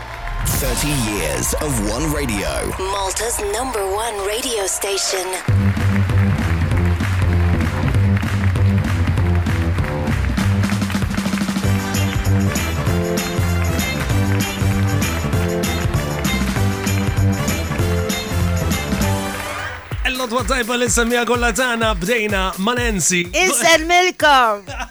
30 years of one radio. Malta's number one radio station. Lodwa tajba l-insemija kollha tagħna bdejna mal-ensi. Inselmilkom!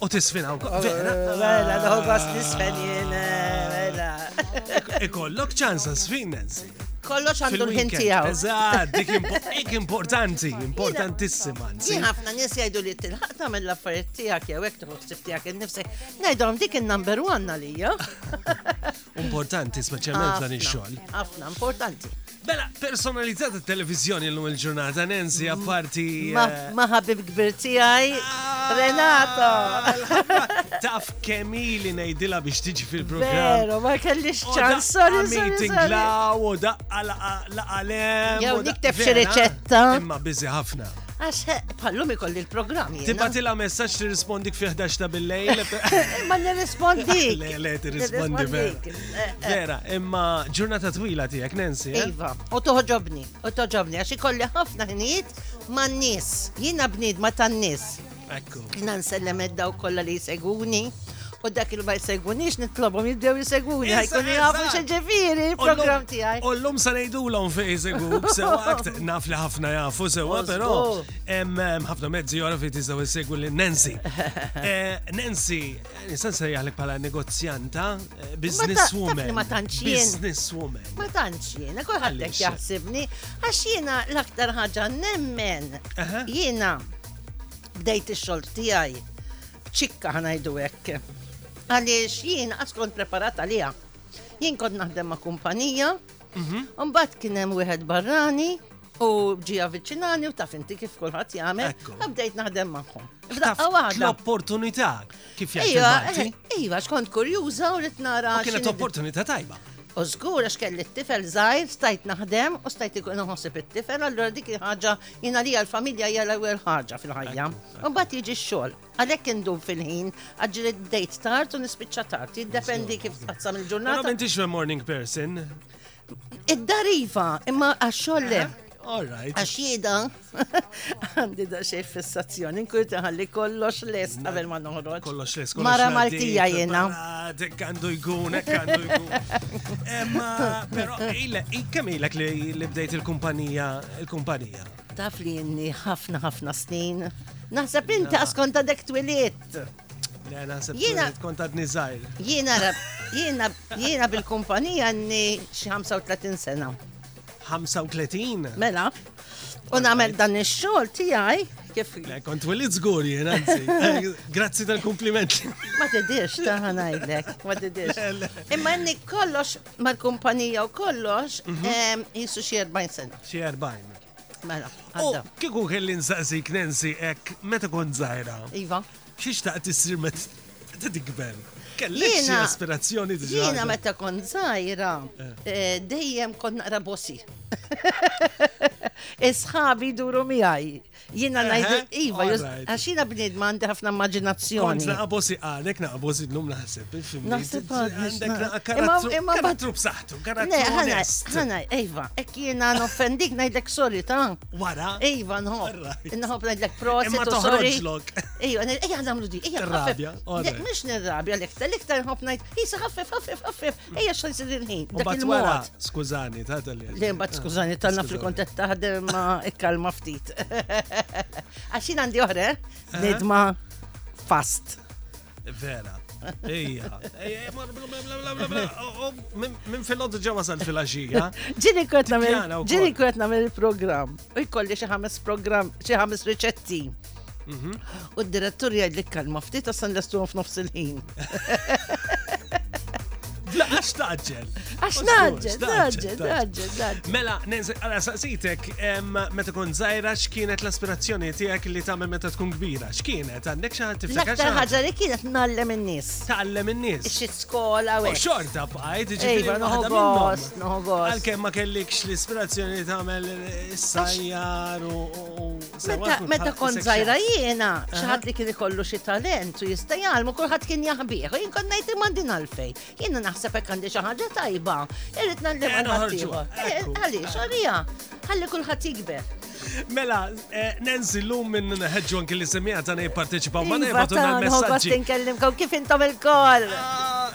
U tisfina u koll. Vera, vera, nħogas nisfen jien, vera. Ikollok ċans sfin, Nancy. Kollox għandu l-ħin tiegħu. Eżatt, dik importanti, importantissima. Jien ħafna nies jgħidu li tilħaq tagħmel l-affarijiet tiegħek jew hekk tieħu ħsieb tiegħek innifsek. Ngħidhom dik in-number one għalija. Importanti speċjalment dan ix-xogħol. Ħafna importanti. Mela, personalizzata t-televizjoni l-lum il-ġurnata, Nancy, apparti. Ma ħabib kbir tijaj, ah, Renato. Taf kemili nejdila biex tiġi fil-program. Vero, ma kellix ċans, sorry, sorry. Glaw, u daqqa laqalem. Jew nikteb xi riċetta. Imma bizi ħafna. Għax pallum ikolli l-programm. Tibatila messaċ li rispondik fi 11 ta' bil-lejl. Ma nirrispondik. Le, le, tirrispondi. Vera, imma ġurnata twila tiegħek Nancy. Eh? Iva, u toħġobni, u toħġobni għax ikolli ħafna ħnijiet man-nies. Jiena bniedma tan-nies. Ekku. Jiena nsellem id-daw kollha li jseguni u dak il ma jsegwunix nitlobhom jibdew jsegwuni ħajkun jafu x'ġifieri il-programm tiegħi. U llum se ngħidulhom fejn jsegwuk sewwa naf li ħafna jafu sewwa però hemm ħafna mezzi jora fejn tistgħu jsegwu lil Nancy. Eh, Nancy, Nista' nsejjaħlek bħala negozjanta, eh, business woman. Ma tantx jien. Business woman. Ma tantx jien, kulħadd qed jaħsibni għax jiena l-aktar ħaġa nemmen. Jiena bdejt ix-xogħol tiegħi ċikka ħanajdu hekk. Għaliex jien qatt kont preparat għaliha. Jien kont naħdem ma' kumpanija, mhm. mbagħad kien hemm wieħed barrani U ġi avviċinani u taf inti kif kulħadd jagħmel, Ekku. u bdejt naħdem magħhom. F'daqqa Taf waħda. L-opportunità kif jgħid Ejwa, il-Malti. eh, ejwa, xkont kurjuża u rrit nara. U Kienet x'inhi- opportunità tajba. U żgur għax kelli t-tifel żgħir, stajt naħdem u stajt ikun nħossib it-tifel, allura dik il-ħaġa jina li l-familja hija l-ewwel ħaġa fil-ħajja. U mbagħad jiġi x-xogħol. Għalhekk indum fil-ħin, għaġġili d-dejt tard u nispiċċa tard, jiddependi kif tqassam Però il-ġurnata. m'intix a morning person. Id-dariva, imma għax-xolle. Alright. Għax jida, għandi da xej fissazzjoni, nkun taħalli kollox les għabel ma noħroġ. Kollox les, kollox. Mara Maltija jena. Għandu jkun, għandu jkun. Emma, pero, kemm ilek li bdejt il-kumpanija, il-kumpanija? Taf li jenni ħafna ħafna snin. Naħseb inti għaskont għadek twiliet. Le, naħseb Jiena- li tkun tadni żgħir. Jiena ra- jiena jiena bil-kumpanija għandni xi 35 sena. 35? Mela, u nagħmel dan ix-xogħol tiegħi kif Le, kont twilid żgur jien, anzi. Eh, Grazzi tal-kumpliment. ma tidirx ta' ngħidlek, ma tidirx. Le, le. Imma għandni kollox mal-kumpanija u kollox em, jisu xi 40 sena. Xi 40. Mela, għadda. Kiku kelli nsaqsik Nancy ek meta kont zaħira. Iva. Xiex taqt issir met meta tikber? Kelli xi aspirazzjoni diġa. Jiena meta kont zaħira, eh. eh, dejjem kont naqra bossi. Isħabi duru miħaj. Jina najdu, eh, Iva, għaxina bnid ma għandi ħafna immaginazzjoni. Kont naqbosi għalek, naqbosi l-lum naħseb. Naħseb għandek naqbosi. Imma karattru b'saħtu. Le, ħana, ħana, Eva, ek jena noffendik najdlek sorry ta' wara. Eva, nħob. Nħob najdlek prosi. Ma toħroġlok. Eva, ejja namlu di, ejja rabja. Mux nirrabja l ta' l-iktar nħob najd, jisa ħaffif, ħaffif, ħaffif, ejja xan s ħin. Dak il-mod. Skużani, ta' tal Le, bat skużani, ta' naf li kontet taħdem ma' ikkalma ftit. Għaxin għandi oħre, eh? nidma fast. Vera. Ija. Minn fil-loddu ġa wasal fil-axija. Ġini kwetna minn. Ġini kwetna minn il-program. U jkolli xi ħames program, xi ħames riċetti. Mhm. U d-direttur jgħid li kalma ftit għasan l-estum f'nofs il-ħin. Għax taġġel. Għax naġġel, naġġel, naġġel, naġġel. Mela, għala saqsitek, meta kun zaħira x'kienet l-aspirazzjoni tiegħek li tagħmel meta tkun kbira? X'kienet? Għandek xi ħadd tiftakar? L-aktar ħaġa li kienet nallem in-nies. Tallem in-nies. Xi skola u. Xorta bqajt, ġifieri waħda minnhom. Għalkemm ma kellikx l-ispirazzjoni li tagħmel is-sajjar u Meta kont zaħira jiena, xaħat li kien ikollu xi talent u jista' jgħalmu kulħadd kien jaħbih. U jien kont ngħid imma din għalfejn. Jiena naħseb hekk għandi xi ħaġa tajba. Irrid nagħllimha eh, ħaddieħor. Eh, għaliex, għalija, ħalli kulħadd jikber. Mela, eh, Nancy, l-lum minn ħedġu anki li semija ta' nej parteċipaw ma' nej batu dan messagġi. Għost nkellimkom kif intom il-koll. Ah,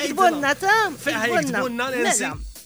Ikbunna ta' Ikbunna, Nancy. Mela.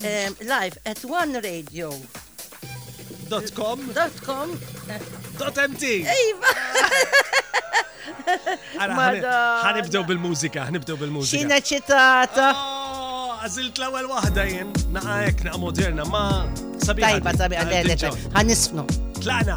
Live at one radio. Dot com. Dot com. Dot mt. Ejva. Ħanibdew bil-mużika, ħanibdew bil-mużika. Xina ċitata. Oh, għazilt l-ewwel waħda jien, naqa' hekk naqa' moderna ma sabiħa. Tajba sabiħa, ħanisfnu. Tlaqna.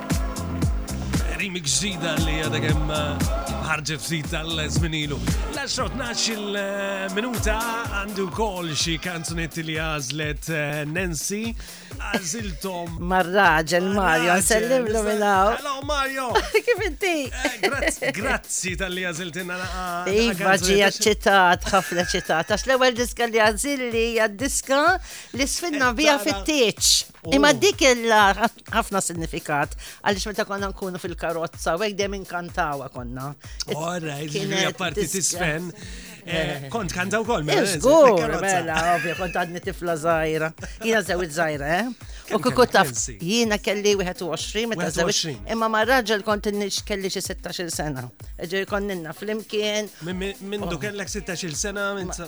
Remix ġdida li għadha kemm ħarġet ftit tal-żminilu. L-10 12 il-minuta għandu kol xi kanzunetti li għażlet eh, Nancy għażiltom. Marraġel Mario, sellimlu minn hawn. Hello Mario! Kif inti? Eh, grazzi tal-li għażiltina naqa. Iva ġija ċitat, ħafna ċitat. Għax l-ewwel diska li għażilli għad-diska li sfinna bija fit-tieċ. Imma dik il-ħafna sinifikat, għalix meta konna nkunu fil-karozza, u għek dem inkantawa konna. Orra, ġivja parti tisfen. Eh, eh. Kont kanta u koll, mela. Zgur, eh, mela, ovvja, kont għadni tifla zaħira. Jina zewit zaħira, eh? U kuku taf, jina kelli 21, meta zewit. Imma ma raġel kont nix kelli xie 16 sena. Ġir konninna fl-imkien. Minn du oh. kellek 16 sena, minn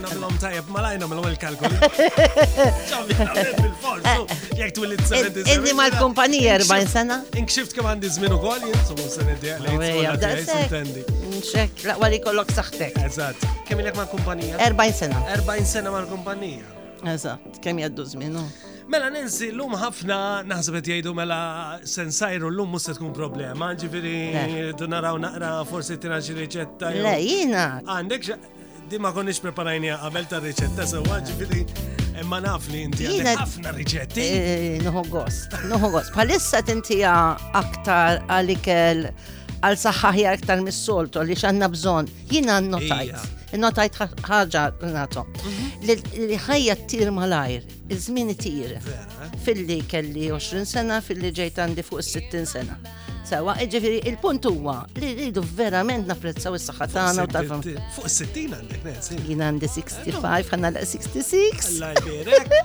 Nagħmilhom tajjeb malajr nagħmilhom il-kalkoli. Jekk twilid 77. Inni mal-kumpanija 40 sena. Inkxift kemm għandi żmien ukoll jien, so se nidja li Nxek, laqwa li kollok saħtek. Eżatt. Kemm ilek mal-kumpanija? 40 sena. 40 sena mal-kumpanija. Eżatt, kemm jaddu żmien. Mela ninsi l-lum ħafna naħseb qed jgħidu mela sensajru l-lum mhux se tkun problema, ġifieri naraw naqra forsi tina xi riċetta. Le jiena. Għandek Di ma konniex preparajnija qabel ta' riċetta sewwa ġifieri imma naf li inti għandek ħafna riċetti. Eh, nuħu gost, nuħu gost. Bħalissa tintija aktar għalikel għal saħħaħja aktar mis-soltu li xanna bżon. Jina notajt, notajt ħagġa nato. Mhm. Li ħajja t-tir malajr, iż-żmien t-tir. Filli kelli 20 sena, filli ġejt għandi fuq 60 sena. Sewa, ġifiri, il-punt huwa li rridu verament napprezzaw is-saħħa tagħna u tal-fam. Fuq is-60 għandek nens. Jien għandi 65, ħanna 66. Allah jbirek.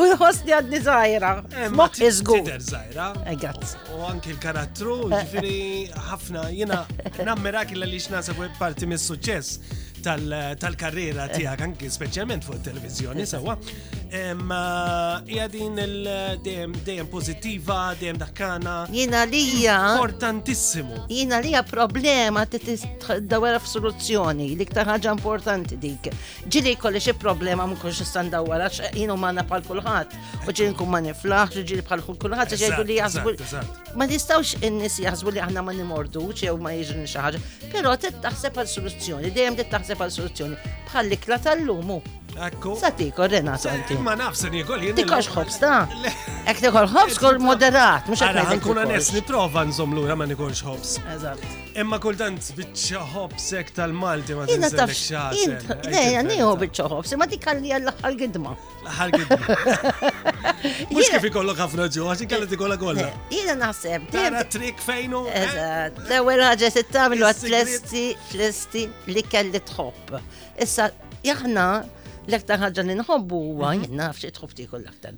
U jħoss li għadni żgħira. Eh, ma iżgu. Tider żgħira. Eh, grazzi. U anki l-karattru, eh. ġifiri, ħafna jiena nammirak illa li x'nasab parti mis-suċċess tal-karriera tiegħek anki speċjalment fuq it-televiżjoni sewwa. Ija din il-dem, dem pozittiva, dem dakkana. Jina lija. Importantissimu. Jina lija problema t dawara f-soluzzjoni, li ktar ħagġa importanti dik. Ġili kolli xie problema ma kunx istan dawara, jina manna pal kulħat, u ġili nkun ma niflaħ, ġili pal kulħat, ġili li jazbu. Ma nistawx in-nis jazbu li aħna ma nimordu, ċew ma jġin xaħġa. Pero t-taħseb għal-soluzzjoni, dejjem t-taħseb għal-soluzzjoni, bħal-likla tal-lumu. Ekku. Sa tikol Renato għanti. Ma nafsa nikol jien. Tikolx ħobs ta. Ek tikol ħobs kol moderat, mux għek. Għan kuna nes niprofa nżom lura ma nikolx ħobs. Eżatt. Imma kultant bieċa ħobs ek tal-Malti ma tinsa xaħġa. Ne, għanni hu bieċa ħobs, ma dik għalli għall-ħal gidma. L-ħal gidma. Mux kif ikollok ħafna ġu, għaxi kalli tikolla kolla. Jina naħseb. Tara trik fejnu. Eh? Eżatt. L-ewel ħagġa sitta mill-għat tlesti, tlesti li kelli tħobb. Issa, jahna l-aktar ħagġa li nħobbu huwa, mhm. jenna fxie tħobb tieku l-aktar.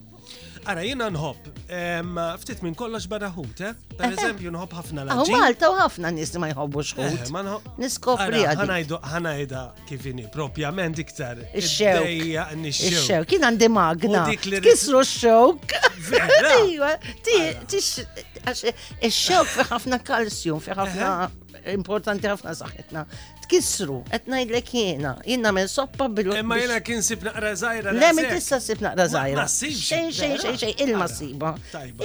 Ara, jena nħobb, ftit minn kollox barra ħut, eh? Per eh, eh. eżempju, nħobb ħafna l Għu Malta u ħafna nis ma jħobbu xħut. Eh, Niskopri għadu. Ħanajda kifini, propjament iktar. Ix-xewk. Ix-xewk, kien għandi magna. Kisru x-xewk. Iwa, ti, ti, ix-xewk fi ħafna kalsjum, fi ħafna importanti ħafna saħħitna. tkissru, qed ngħidlek jiena, jien nagħmel soppa bil Imma jiena kien sib naqra żgħira. Le minn tista' sib naqra żgħira. Xejn xejn xejn xejn ilma siba.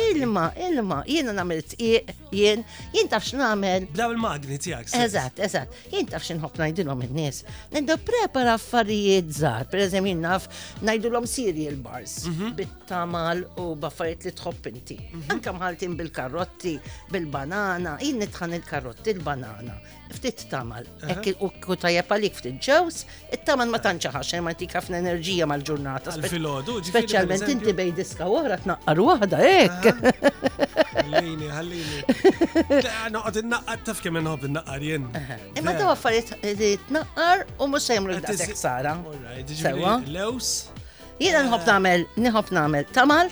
Ilma, ilma, jiena nagħmel tqiq, jien, jien taf x'nagħmel. Daw il-magni tiegħek. Eżatt, eżatt. Jien taf x'inħobb ngħidilhom in-nies. Nibda prepara affarijiet żgħar, pereżempju jien naf ngħidulhom cereal bars mhm. bit-tamal u baffariet li tħobb inti. Mhm. Anke mħaltin bil-karotti, bil-banana, jien nitħan il-karotti, il-banana. ftit tamal. Ekki u kutajja palik ftit ġews, it-tamal ma tanċa ħaxen ma jtik ħafna enerġija mal-ġurnata. Fil-ħodu, Speċjalment inti bej diska oħra tnaqqar waħda, ek. Għallini, għallini. Noqgħod innaqqar taf kemm inħobb innaqqar jien. Imma daw affarijiet li tnaqqar u mhux se jagħmlu daqshekk sara. Sewa. Lews. Jiena nħobb eh. nagħmel, nħobb nagħmel tamal.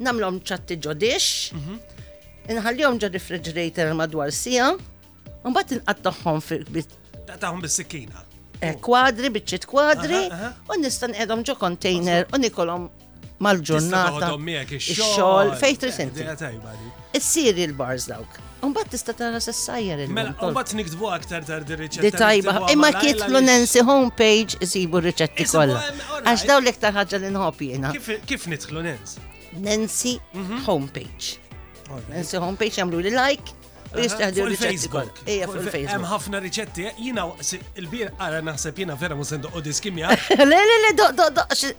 Namlhom ċatti ġo dish, mhm. inħallihom ġo refrigerator madwar sija, mbagħad inqattagħhom fil-bit. Taqtahom bis-sikkina. Eh, kwadri, biċċiet kwadri, u nista' nqedhom ġo container u nikolhom mal-ġurnata. Ix-xogħol fejn trid Issir il-bars dawk. Umbat tista' tara se sajjar il Mela, umbat niktbu aktar tard ir-riċetta. Di tajba, imma kitlu Nancy homepage isibu r-riċetti kollha. Għax daw l-iktar ħaġa li nħobb jiena. Kif nidħlu Nancy? Nancy mhm. homepage. Nancy homepage jagħmlu li like. U jistaħdu riċetti kol. Ija, fuq il-Facebook. Hemm ħafna riċetti, eh, jina il-bir għara naħseb jina vera mu sendu u diskimja. Le, le, le, do, do, do, xie.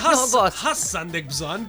Ħassa għandek bżon.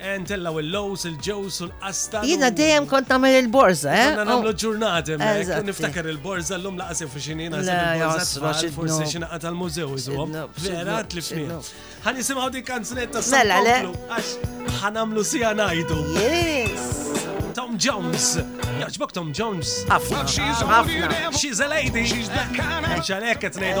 Ntellgħu il-lows, il-ġewż u l-qastan. Jiena dejjem kont nagħmel il-borża, eh? Konna nagħmlu ġurnati hemmhekk, niftakar il-borża llum laqas jaf xi jiena il-borża forsi xi naqa' tal-mużew iżhom. Vera tlifni. Ħa nisimgħu dik kanzunetta Mela le. Għax ħa nagħmlu sija ngħidu. Yes. Tom Jones. Jaġbok Tom Jones. Afna. She's a lady. She's the kind of. Xalek qed ngħidu.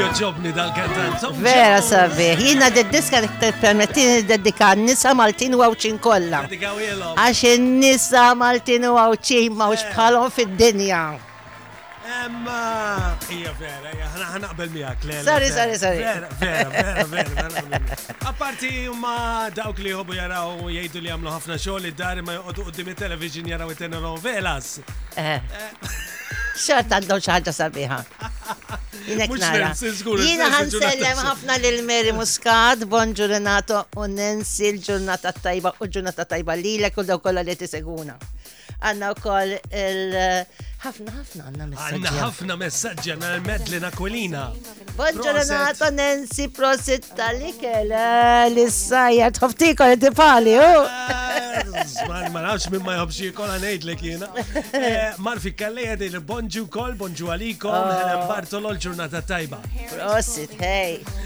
joġobni dal-kantant. Vera sabi, jina d-diska permettini dedika nisa Maltin u għawċin kolla. Għax nisa Maltin u għawċin mawx bħalon fid-dinja. Emma! Ija vera, ħana naqbel miegħek. Sari, sari, sari. Vera, vera, vera, vera. Apparti huma dawk li jħobbu jaraw jgħidu li jagħmlu ħafna xogħol id-dar ma joqogħdu quddiem it-television jaraw it-telenovelas. Eh. Eh. Xart għandhom xi ħaġa sabiħa. Jina għan sellem ħafna lil Mary Muscat, bon ġurnato u Nancy l-ġurnata tajba u ġurnata tajba li l-ek u daw kolla li tiseguna. Għanna u koll il- ħafna ħafna għanna messaġġi. Għanna ħafna messaġġi għanna l-Medlin Aquilina. Buongiorno Nancy, prosit tal-ikel, eh, l-sajja, tħoftiko li tifali, u. Oh. Eh, ma nafx minn ma jobxi kola nejt li kiena. Eh, Marfi kalli għedi li bonġu kol, bonġu għalikom, oh. Helen Bartolo l-ġurnata tajba. Prosit, hej.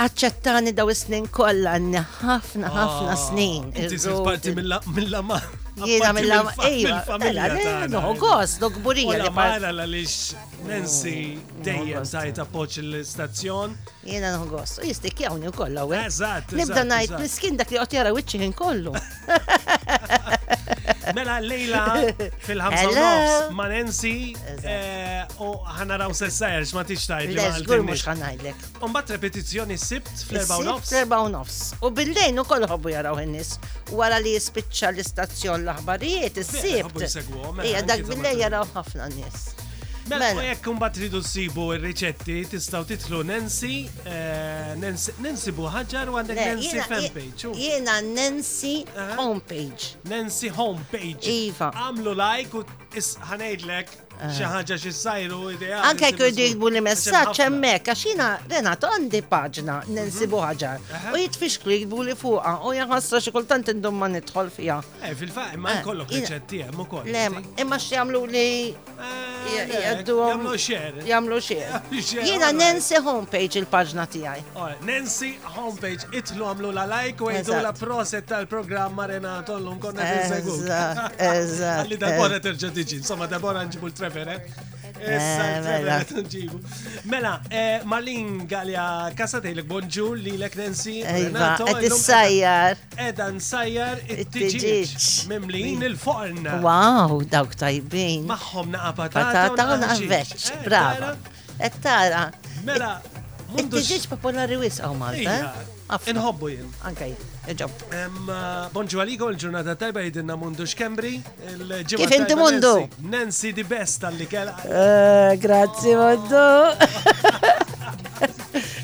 Aċċettani daw is-snin kollha għandni ħafna ħafna ah, snin. Inti sir parti mill-lama. Jiena mill-lama. Ejja, mela, no, gost, no gburija. Mela, mara la lix Nancy mm, dejjem tajt appoċ l-istazzjon. Jiena no gost. U jistik jawni u kollha. Eżatt. Nibda ngħid miskin dak li qed jara wiċċi kollu. Mela lejla fil-ħamsa ma' Nancy eh, u ħanaraw sessajr x'ma tixtajt. Le, żgur mhux ħanajdlek. U mbagħad repetizzjoni s-sibt fl-erba' u nofs. Fl-erba' u nofs. U bil-lejn ukoll ħobbu jaraw in-nies wara li jispiċċa l-istazzjon l-aħbarijiet is-sibt. Ija dak bil-lejn jaraw ħafna nies. Mela, mela. jekk mbagħad tridu ssibu r-riċetti tistgħu titlu Nancy, eh, Nancy Buħaġar u għandek Nancy fanpage. Jiena Nancy homepage. Nancy homepage. Iva. Għamlu like u ħanejdlek xi ħaġa xi sajru ideali. Anke jekk jgħibu li messaġġ hemmhekk għax jiena Renato għandi paġna ninsibu mhm. ħaġa u jitfixklu jgħibu li fuqha u jaħossha xi kultant indum ma nidħol fiha. Eh fil-fatt ma eh, jkollok riċetti hemm ukoll. Le, imma x'jagħmlu li eh, jgħaddu jagħmlu xer. Jagħmlu xer. Jiena nensi homepage il-paġna tiegħi. Nancy homepage, itlu għamlu la like u għidu la proset tal-program ma Renato l-lum konna t-segu. Għalli Deborah terġa tiġi, insomma Deborah nġibu l-Trevere. Eh, mela. mela, eh, Marlin Gallia Kasatejlek, bonġu li l Nancy. Renato. Ed sajjar. Eda sajjar it-tiġiġ. Mimlin il-forn. Wow, dawk tajbin. Maħħom naqa patata. Patata u naqa veċ, eh, brava. Qed tara. Mela, m'għandux. Tiġix popolari wisq hawn Malta. Eh? Inħobbu jien. Anke jien. Iġob. Bonġu għalikom il-ġurnata tajba jidinna mundu xkembri. Kif inti mundu? Nancy di best għalli kella. Eh, grazzi mundu.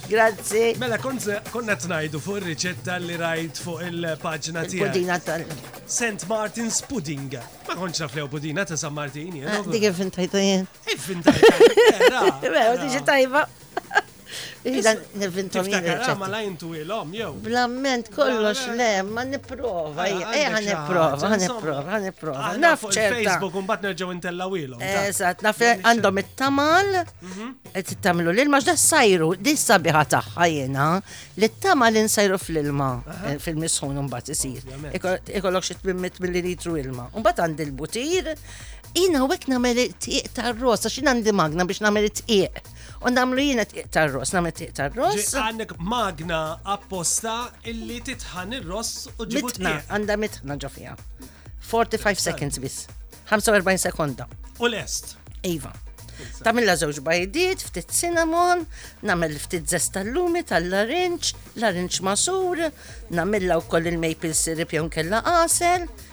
Grazzi. Mela, konna t-najdu fuq il-ricetta li rajt fuq il-pagġna tiegħek. Pudina tal. St. Martin's Pudding. Ma konċ naf lew pudina ta' San Martin. Eh, dik kif intajtu jien. Iffin tajba. Vera, diġi tajba. Ida nivintom jien. Tiftakar ma la jintu ilom, jew. Blamment kollox le, ma niprofa. Ej, ħan niprofa, ħan niprofa, ħan niprofa. Naf Facebook un bat nerġaw intella ilom. Eżat, naf għandhom it-tamal, mhm. qed tagħmlu lil ma ġdah sajru, di sabiħa tagħha jiena, li t-tamal insajru fl-ilma eh, fil-misħun un bat isir. Ikollok xi tmimmit milli litru ilma. Un bat għandi l-butir, Jina għek namel it-tiq tar-ros, għax jina għandi magna biex namel it-tiq. U namlu jina t-tiq tar-ros, namel t-tiq tar-ros. Għandek magna apposta illi titħan il-ros u ġibu t-tiq. Mitna, għanda mitna ġofija. 45 seconds bis. 45 sekonda. U l-est. Iva. Tamilla żewġ bajdiet, ftit cinnamon, namel ftit zest tal-lumi tal-larinċ, larinċ masur, namilla u koll il-maple syrup jew kella qasel,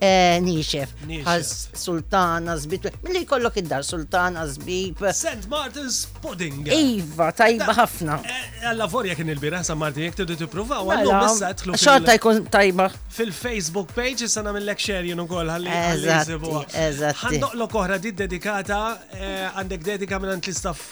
Eh, nixef. Għaz sultan, għazbib. Mill-li kollok id-dar sultan, għazbib. St. Martin's pudding. Iva, tajba ħafna. Eh, Alla vorja kien il-bira, San Martin, jek t-du t-prova, għallu messa tħlu. Xorta jkun tajba. Fil-Facebook page, jissana mill-lek share jenu kol, għalli għalli Eżatt. Għandoqlo koħra di dedikata, eh, għandek dedika minn għant l-istaff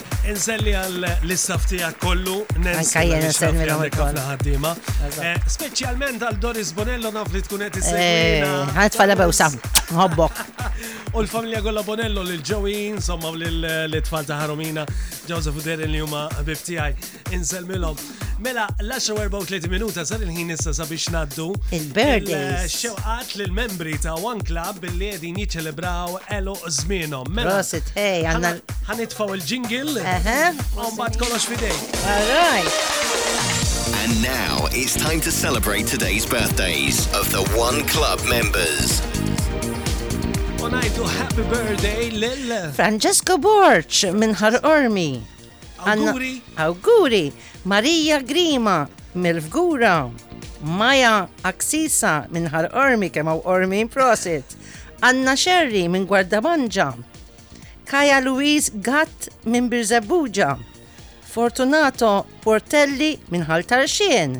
Inselli għal l-istaff tijak kollu, Anka jena nselli l-għom il-ħaddima. Eh, Specialment għal Doris Bonello naf li tkunet is-segwina. Eh, Għanet falla bewsa, nħobbok. U l-familja kolla Bonello, l-ġowi, insomma, l-tfal ta' Haromina, Joseph u Darren li huma ħbib tijaj. Inselmilhom. Mela, l-10:34 minuta sar il-ħin issa sabiex naddu. Il-birthdays. Xewqat lil membri ta' One Club billi qegħdin jiċċelebraw elu żmienhom. Mela, Prosit, hej, għandna. ħanitfaw il-jingle. Aha. Mbagħad kollox fidej. All right. And now it's time to celebrate today's birthdays of the One Club members. U ngħidu happy birthday lil Francesco Borch minn Ħar Ormi. Awguri! Awguri! Marija Grima mill-Fgura. Maja Aksisa minn Ħar Ormi kemm hawn Ormi prosit. Anna Xerri minn Gwardamanġa. Kaja Louise Gatt minn Birzebuġa. Fortunato Portelli minn Ħal Tarxien.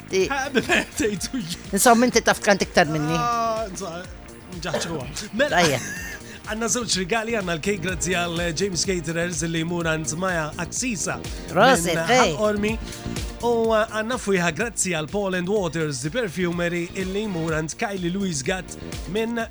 Insomma, inti taf kant iktar minni. Ah, Ġaċru Mela. Għanna zewċ rigali għanna l-kej grazzi għal James Caterers li jmur għand Maja Aksisa. Rosi, fej. Ormi. U uh, għanna fujiħa grazzi għal Paul and Waters, the perfumery illi jmur għand Kylie Louise Gatt minn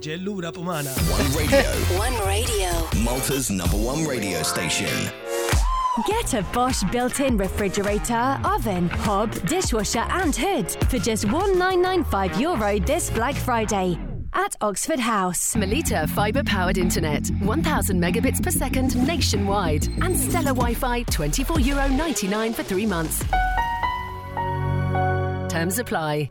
Ġellura pumana. One radio. one radio. Malta's number one radio station. Get a Bosch built-in refrigerator, oven, hob, dishwasher and hood for just 1995 euro this Black Friday at Oxford House. Melita fibre powered internet, 1000 megabits per second nationwide, and Stellar Wi Fi, €24.99 for three months. Terms apply.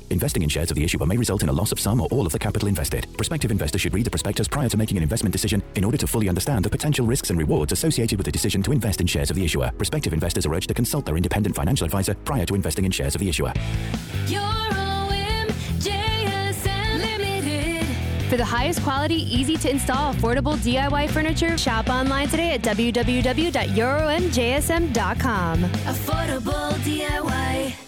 Investing in shares of the issuer may result in a loss of some or all of the capital invested. Prospective investors should read the prospectus prior to making an investment decision in order to fully understand the potential risks and rewards associated with the decision to invest in shares of the issuer. Prospective investors are urged to consult their independent financial advisor prior to investing in shares of the issuer. For the highest quality, easy to install, affordable DIY furniture, shop online today at www.euromjsm.com. Affordable DIY.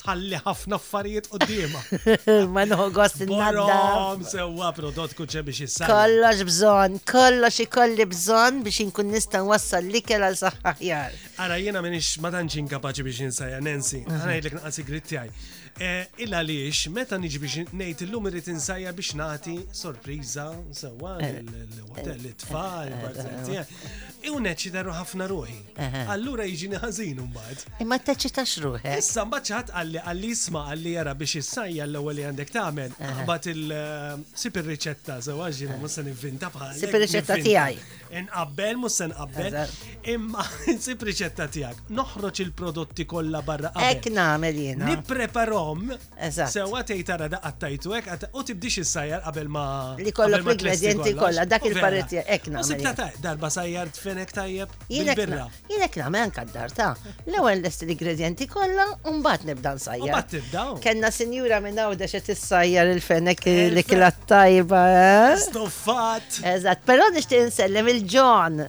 tħalli ħafna affarijiet quddiema. Ma nħu gost Borom sewwa prodott kuċe biex jissar. Kollox bżonn, kollox ikolli bżonn biex inkun nista' nwassal l-ikel għal saħħaħjar. Ara jiena minix ma tantx inkapaċi biex insajja Nancy, ngħidlek naqas sigrit tiegħi. Eh, illa għaliex meta niġi biex ngħid illum irid insajja biex nagħti sorpriża sewwa eh, l-hotel eh, it-tfal, tiegħi. Iw neċċidaru ħafna ruħi. Allura jiġini ħażin mbagħad. Imma teċitax ruħek. Issa mbagħad xi ħadd qalli qalli jisma' qalli jara biex issajja l-ewwel li għandek tagħmel. Mbagħad il eh, sib ir-riċetta sewwa ġiena mhux se nivvinta bħal. Sib ir-riċetta tiegħi. Inqabbel mhux se nqabbel. Imma sib riċetta tiegħek. Noħroġ il-prodotti kollha barra qabel. Hekk nagħmel jiena. Nippreparhom Eżatt. Sewa tgħid tara da qattajtu hekk qatta- u tibdix issajjar qabel ma. Li kollok qabel ma tlesti l-ingredienti kollox. kollha, dak U vera. il-paretti, hekk U nagħmel sibta jien. ta' darba sajjart fenek tajjeb Jien hekk bil-birra. na- jien hekk nagħmel anke d-dar ta'. L-ewwel lesti l-ingredienti kollha u mbagħad nibda nsajjar. U bat tibdaw. Kenna sinjura minn għawda xe tissajjar il-fenek Il-fe- li klat tajba. eh? Stoffat. Eżatt, però nixtieq insellem il-John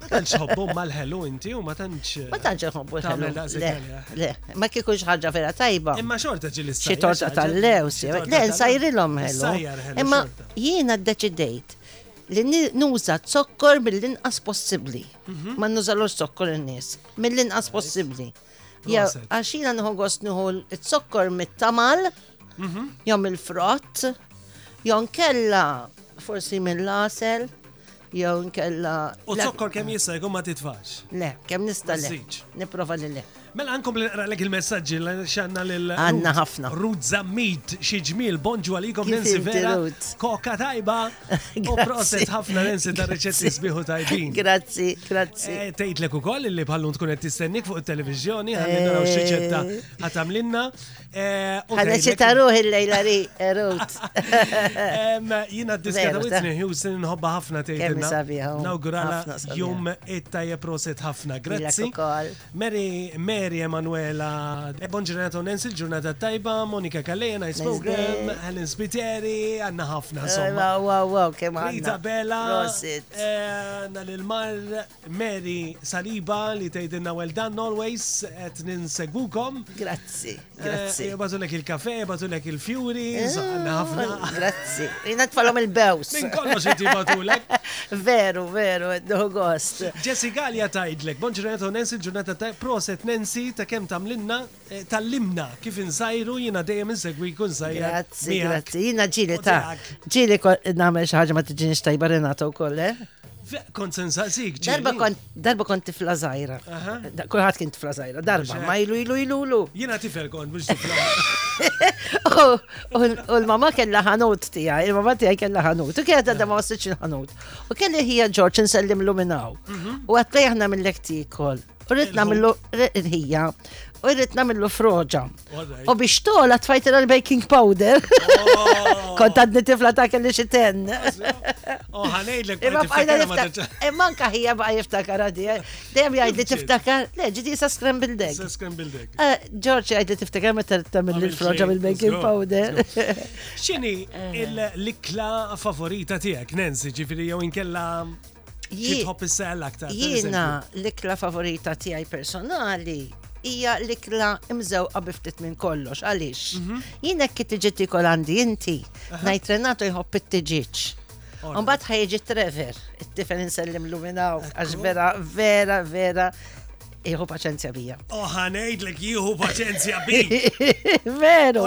Ma tantx ħobbu ma l-ħelu inti u ma tantx. Ma tantx ħobbu l-ħelu. Le, ma kieku ħaġa vera tajba. Imma xorta ġili Xi torta tal-lew, le, nsajrilhom ħelu. Imma jiena ddeċidejt li nuża zokkor mill-inqas possibbli. Mhm. Ma nużalux zokkor in-nies, mill-inqas possibbli. Għax jiena nħu gost nħu zokkor mit-tamal, mhm. jom il-frott, jon kella forsi mill-lasel jew nkella. U zokkor kemm jista' jkun ma titfax. Le, kemm nista' le. Nipprova li le. Mela għankom li naqralek il-messagġi li xanna lil. Għanna ħafna. Rut Zammit, xi ġmiel, bonġu għalikom Nancy Vera. Koka tajba. U proset ħafna Nancy ta' riċetti sbiħu tajbin. Grazzi, grazzi. Eh, Tejtlek ukoll li bħallum tkun qed tistennik fuq it-televiżjoni, ħalli naraw xi ċetta eh. ħatamlinna. Eh, Għadda ruħi l-lejla li, Rut. Jina d-diska ta' Whitney Houston nħobba ħafna tejtina. Nawgurala jum it-tajja proset ħafna. Grazzi. Mary, Mary Emanuela, eh, bon ġurnata unens il-ġurnata tajba, Monika Kalleja, nice program, Helen Spiteri, għanna ħafna. Eh, wow, wow, wow, kem għanna. Rita Bella, għanna l-mar, Mary Saliba li tgħidilna well done always qed ninsegwukom. Grazzi, eh, grazzi. Batulek il-kafe, batulek il-fjuri, eh, żgħanna ħafna. Grazzi. Jina tfalhom il-bews. Min kollox inti batulek. Veru, veru, għeddu gost. Jessi Gallia tgħidlek, bonġurnata Nancy, ġurnata ta' proset Nancy ta' kemm tamlinna Tgħallimna kif inżajru jiena dejjem insegwik u nżajjar. Grazzi, grazzi. Jiena ġieli ta' ġieli nagħmel xi ħaġa ma tiġinix tajba Renato wkoll, eh? Kont sensaqsik, Darba kont darba kont tifla żgħira. Kulħadd kien tifla żgħira, darba ma ilu ilu ilu ilu. Jiena tifel kont biex tifla. U l-mama kellha ħanut tiegħi, il-mama tiegħi kellha ħanut, u kienet għadha ma wassitx il-ħanut. U kelli ħija Ġorġ insellem luminaw. Mhm. U għatlej aħna mill-lekti kol. U rrit namillu il-ħija. U rrit namillu froġa. U biex tola tfajt il-baking powder. Oh. Kont għadni tifla ta' kelli xiten. Oh, Imma bqajna niftakar. Imma anka ħija baqa jiftakar għadi. Eh. Dejjem jgħid li tiftakar. Le, ġiti sa scramble egg. Sa scramble egg. Eh, George jgħid li tiftakar meta tagħmel il-froġa mill-baking powder. X'inhi eh. l-ikla favorita tiegħek, Nancy, ġifieri jew inkella Tħobb is-sel aktar. Jiena l-ikla favorita tiegħi personali hija l-ikla imżewqa bi ftit minn kollox. Għaliex? Mhm. Jiena kif tiġi tikol għandi inti, ngħid Renato jħobb it-tiġiġ. Mbagħad ħajġi Trevor, it-tifel insellim luminaw, għax vera, vera, vera, jieħu paċenzja bija. Oħanejd l jieħu paċenzja bija. Veru.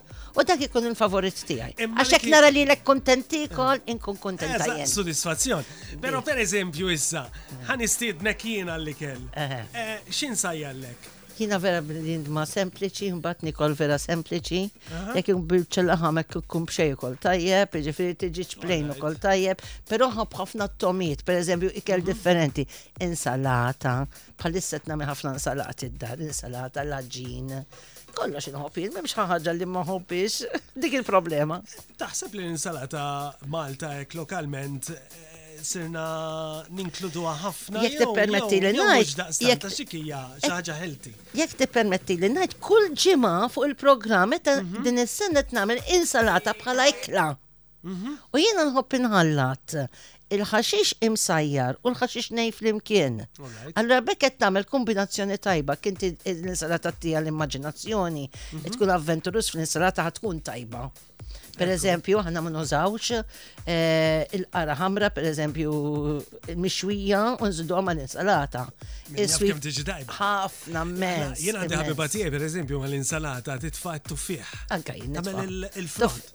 U dak ikun il-favorit tiegħi. Għax hekk nara li lek kontenti kol inkun kontenta jien. Sodisfazzjon. Però per eżempju issa, ħan istidnek jien għalli kell. Eh, x'in sajjallek? Jiena vera bl-indma sempliċi, mbagħad nikol vera sempliċi, jekk bil laħamek ikun b'xej ukoll tajjeb, jiġifieri tiġi ċplejn ukoll tajjeb, però ħafna t-tomiet, pereżempju ikel mhm. differenti, insalata, Bħalissa qed nagħmel ħafna insalati d-dar, insalata, l-aġin, kollox inħobb jien, m'hemmx ħaġa li ma ħobbix, dik il-problema. Taħseb li l-insalata Malta hekk lokalment eh, sirna ninkludu ħafna. Jek tippermetti li ngħid. Jek xikija xi ħaġa healthy. Jekk tippermetti li ngħid kull ġimgħa fuq il-programm meta mhm. din is-sena qed nagħmel insalata bħala ikla. U jiena nħobb inħallat il-ħaxix imsajjar u l-ħaxix nej flimkien. Allora bekk qed tagħmel kombinazzjoni tajba kien l-insalata tija l-immaġinazzjoni, mhm. tkun avventurus fl-insalata tkun tajba. Per eżempju, aħna ma nużawx eh, il-qara ħamra, per eżempju, mixwija u nżidu għamma l-insalata. ħafna mens. Jena għandi ħabiba tiegħi, per eżempju, ma l-insalata titfa' t-tuffiħ. Anka jien. il-frott.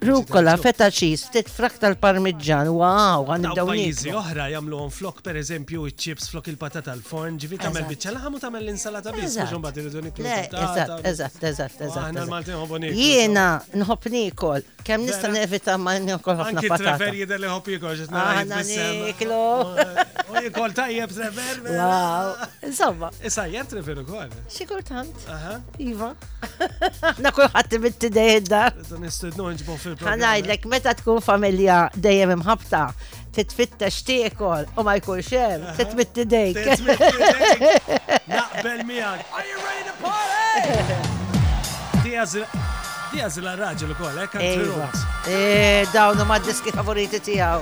Rucola, feta cheese, ftit frak tal-parmiġġan, wow, għan nibdew pajjiżi oħra jagħmluhom flok pereżempju iċ-chips flok il-patata l-forn, ġifi tagħmel biċċa laħam u tagħmel l-insalata biss biex imbagħad iridu niklu. Eżatt, eżatt, eżatt, eżatt. Aħna l-Maltin nħobbu niklu. Jiena nħobb nikol, kemm nista' nevita ma nikol ħafna patata. Anki Trevor jidher li ħobb jikol ġitna. Aħna niklu. U jikol tajjeb Trevor. Insomma. Issa jgħid Trevor ukoll. Xi kultant. Iva. Na kulħadd imitti dejjem dar. Ħanajdlek meta tkun familja dejjem imħabta, titfittex tiekol u ma jkunx hemm, titmitti dejk. Naqbel miegħek. Are you ready to party? Dija zila raġel ukoll, hekk eh, iva. eh, dawnu ma' diski favoriti tiegħu.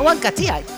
U anka tiegħi.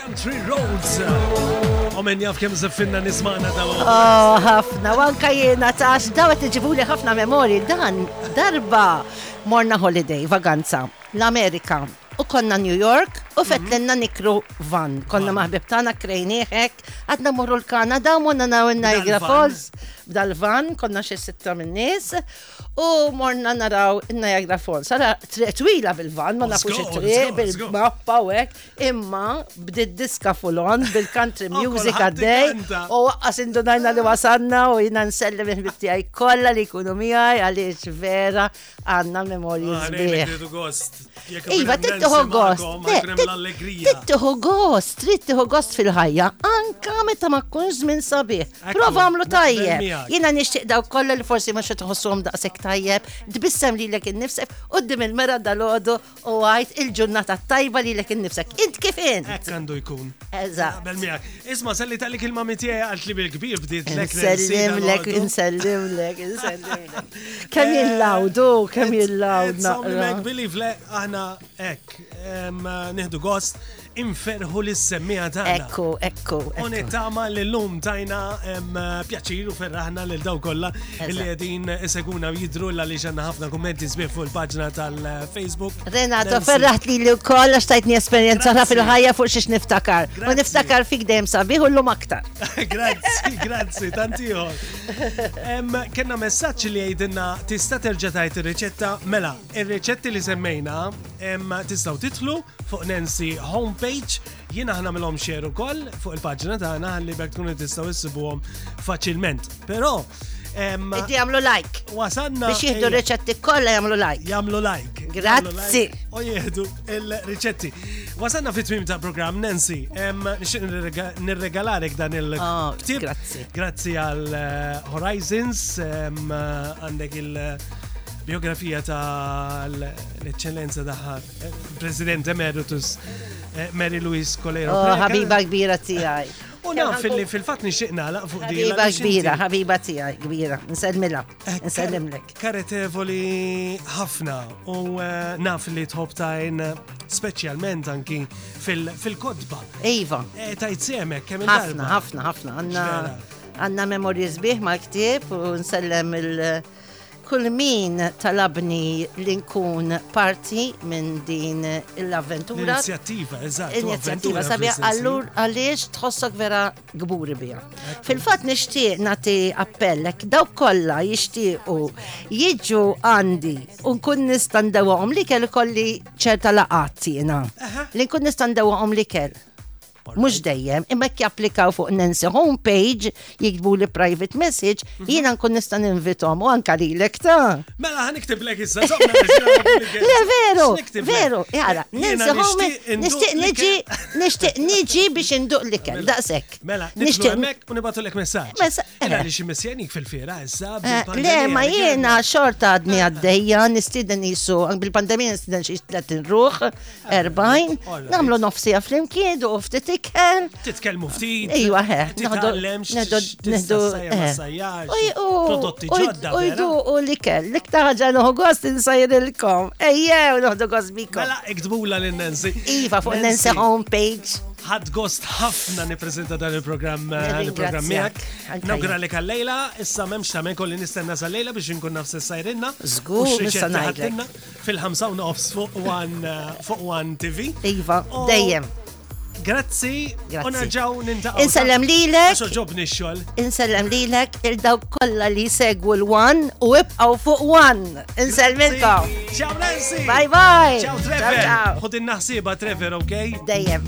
Country Roads. Omen jaf kem ziffinna nismana ta' Oh, ħafna, wanka jena ta' dawa tiġibuli ħafna memori dan darba morna holiday, vaganza, l-Amerika. U konna New York u fetlenna nikru van. Konna maħbib tana krejnieħek, għadna morru l-Kanada, morna naw il-Niagara Falls b'dal-van, konna xie sitta minn nis u morna naraw il-Niagara Falls. Sara twila bil-van, ma nafux it-triq, bil-mappa u hekk. Imma bdiet diska fulon bil-country music għaddej u waqqas indunajna li wasanna u jina nselli minn bitti għaj kolla li kunu miħaj għalix vera għanna memorji ah, zbieħ. Iva, tittuħu gost. Tittuħu gost, tittuħu gost fil-ħajja. Anka meta ma kunx minn sabiħ. Prova għamlu tajjeb. Jina nishtiq daw kolla li forsi ma xetħossom daqsek tajjeb. Dbissem li l-ek il-nifsek u d-dim il-mera dal-ħodu u għajt il-ġurnata tajba li l-ek nifsek. Int kif int? Ek għandu jkun. Eża. Bel miegħek. Isma, selli tal-li kelma mitjaj għalt li bil-kbir bdiet l-ek. Nsellimlek, nsellimlek, nsellimlek. Kem eh, jillawdu, kem jillawdu. Sommi mek billi vle, aħna ek. Nihdu gost Inferħu lis-semmiegħa tagħna. Ekku, ekku. U nittama li llum tajna pjaċir u ferraħna lil daw kollha li qegħdin iseguna jidru l għaliex għandna ħafna kummenti sbieħ fuq il-paġna tal-Facebook. Renato, ferraħt li li wkoll għax tajtni esperjenza ħra fil-ħajja fuq xiex niftakar. U niftakar fik dejjem sabiħ u llum aktar. Grazzi, grazzi, tantiħor. Kenna messaġġ li jgħidilna tista' terġa' tajt ir-riċetta mela Ir-riċetti li semmejna tistgħu tidħlu fuq Nancy home page, jien aħna milhom xeru ukoll fuq il-paġna tagħna ħalli bekk tkunu tistgħu issibuhom faċilment. Però Inti jagħmlu like. Wasanna. Biex jieħdu r-riċetti kollha jagħmlu like. Jagħmlu like. Grazzi. U jieħdu il-riċetti. Wasanna fit tmim ta' programm Nancy, nixtieq nirregalarek dan il-ktib. Oh, grazzi. Grazzi għal eh, Horizons għandek il- Biografija ta' l-eccellenza daħħar, President Emeritus eh, Mary Louise Colero. Oh, ħabiba kbira tijaj. U naf fil-li fil-fat nixtieq nagħlaq fuq di. Ħabiba kbira, ħabiba tiegħi kbira. Nsellmilha. Eh, Nsellimlek. Karetevoli ħafna u eh, naf li tħobb tajn eh, speċjalment anki fil-kodba. Iva. Tajt semek kemm Ħafna, ħafna, ħafna. Għandna għandna memorji sbieħ ma' ktieb u nsellem il- Kull min talabni li nkun parti minn din l-avventura. Inizjattiva, eżatt. Inizjattiva sabiħ allur għaliex tħossok vera gburi biha. Fil-fatt nixtieq nagħti appellek daw kollha jixtiequ jiġu għandi u nkun nista' ndewhom li kell kolli ċerta laqat jiena. Li nkun nista' ndewhom li kell. Mux dejjem, imma jekk japplikaw fuq Nancy homepage, jikbu li private message, mhm. jina nkun nista' ninvitom u anka li l ta'. Mela ħan iktib lek issa Le veru, veru, jara, Nancy homepage, nishtiq niġi, nishtiq niġi biex induq li kell, daqsek. Mela, nishtiq mek u nibatu lek messaġ. Mela li xi missjenik fil-fira issa. Eh, le, ma jiena xorta għadni għaddejja, nistiden jisu, bil-pandemija nistiden xi 30 ruħ, 40, namlu nofsija flimkien u ftit ikel. Titkellmu ftit. Ejwa, he. Titgħallem x'neddu. Prodotti ġodda. U jdu u l-ikel. L-iktar ħaġa noħu gost insajrilkom. Ejjew, noħdu gost bikom. Mela, iktbula l-Nancy. Iva, fuq Nancy homepage ħad gost ħafna niprezenta dan il-programm eh, il-programm miegħek. Nawgura li kallejla, issa m'hemmx tagħmel kolli nistenna sal-lejla biex inkun naf se sajrinna. Żgur nista' ngħidlek. Fil-ħamsa u nofs fuq one fuq one TV. Iva, dejjem. Grazzi, u nerġaw nintaqgħu. Insellem lilek. Għax ġobni x-xogħol. Insellem lilek il daw kollha li segwu l-one u ibqgħu fuq one. Insellmilkom. Ciao Nancy. Bye bye. Ciao Trevor. Ħud in-naħsiba Trevor, okay? Dejjem.